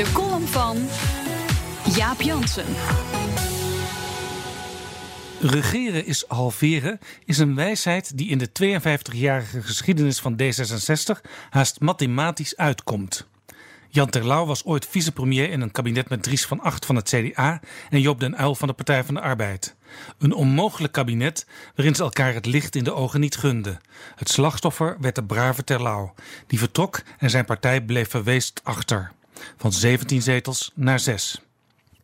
De column van Jaap Jansen. Regeren is halveren is een wijsheid die in de 52-jarige geschiedenis van D66 haast mathematisch uitkomt. Jan Terlouw was ooit vicepremier in een kabinet met Dries van Acht van het CDA en Joop den Uyl van de Partij van de Arbeid. Een onmogelijk kabinet waarin ze elkaar het licht in de ogen niet gunden. Het slachtoffer werd de brave Terlouw, die vertrok en zijn partij bleef verweest achter. Van 17 zetels naar 6.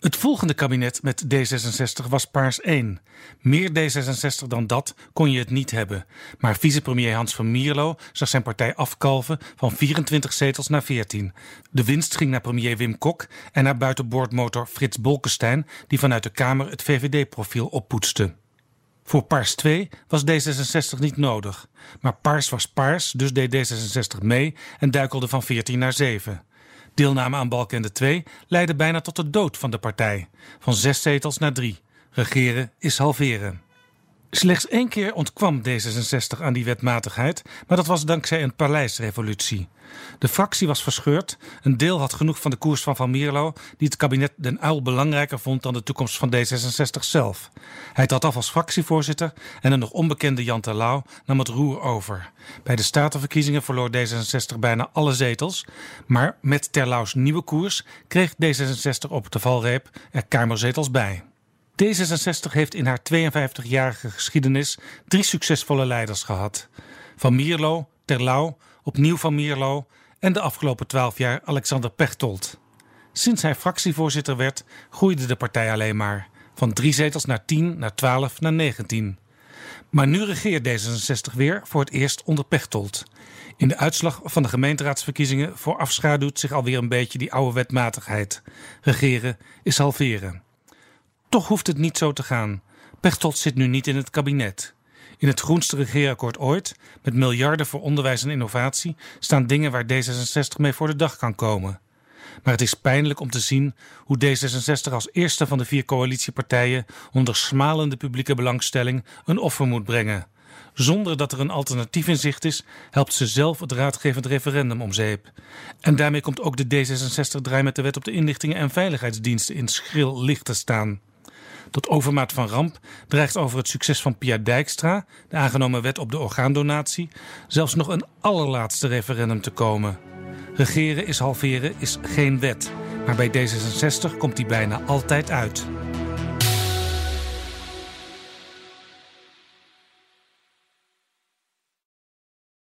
Het volgende kabinet met D66 was Paars 1. Meer D66 dan dat kon je het niet hebben. Maar vicepremier Hans van Mierlo zag zijn partij afkalven van 24 zetels naar 14. De winst ging naar premier Wim Kok en naar buitenboordmotor Frits Bolkestein, die vanuit de Kamer het VVD-profiel oppoetste. Voor Paars 2 was D66 niet nodig. Maar Paars was Paars, dus deed D66 mee en duikelde van 14 naar 7. Deelname aan Balkende 2 leidde bijna tot de dood van de partij. Van zes zetels naar drie. Regeren is halveren. Slechts één keer ontkwam D66 aan die wetmatigheid, maar dat was dankzij een paleisrevolutie. De fractie was verscheurd, een deel had genoeg van de koers van Van Mierlo, die het kabinet Den Uil belangrijker vond dan de toekomst van D66 zelf. Hij trad af als fractievoorzitter en een nog onbekende Jan Terlouw nam het roer over. Bij de statenverkiezingen verloor D66 bijna alle zetels, maar met Terlouws nieuwe koers kreeg D66 op de valreep er kamerzetels bij. D66 heeft in haar 52-jarige geschiedenis drie succesvolle leiders gehad. Van Mierlo, Terlouw, opnieuw Van Mierlo en de afgelopen twaalf jaar Alexander Pechtold. Sinds hij fractievoorzitter werd, groeide de partij alleen maar. Van drie zetels naar 10, naar 12, naar 19. Maar nu regeert D66 weer voor het eerst onder Pechtold. In de uitslag van de gemeenteraadsverkiezingen voorafschaduwt zich alweer een beetje die oude wetmatigheid. Regeren is halveren. Toch hoeft het niet zo te gaan. Pechtold zit nu niet in het kabinet. In het groenste regeerakkoord ooit, met miljarden voor onderwijs en innovatie, staan dingen waar D66 mee voor de dag kan komen. Maar het is pijnlijk om te zien hoe D66 als eerste van de vier coalitiepartijen onder smalende publieke belangstelling een offer moet brengen. Zonder dat er een alternatief in zicht is, helpt ze zelf het raadgevend referendum om zeep. En daarmee komt ook de D66-draai met de wet op de inlichtingen en veiligheidsdiensten in schril licht te staan. Tot overmaat van ramp dreigt over het succes van Pia Dijkstra, de aangenomen wet op de orgaandonatie, zelfs nog een allerlaatste referendum te komen. Regeren is halveren is geen wet, maar bij D66 komt die bijna altijd uit.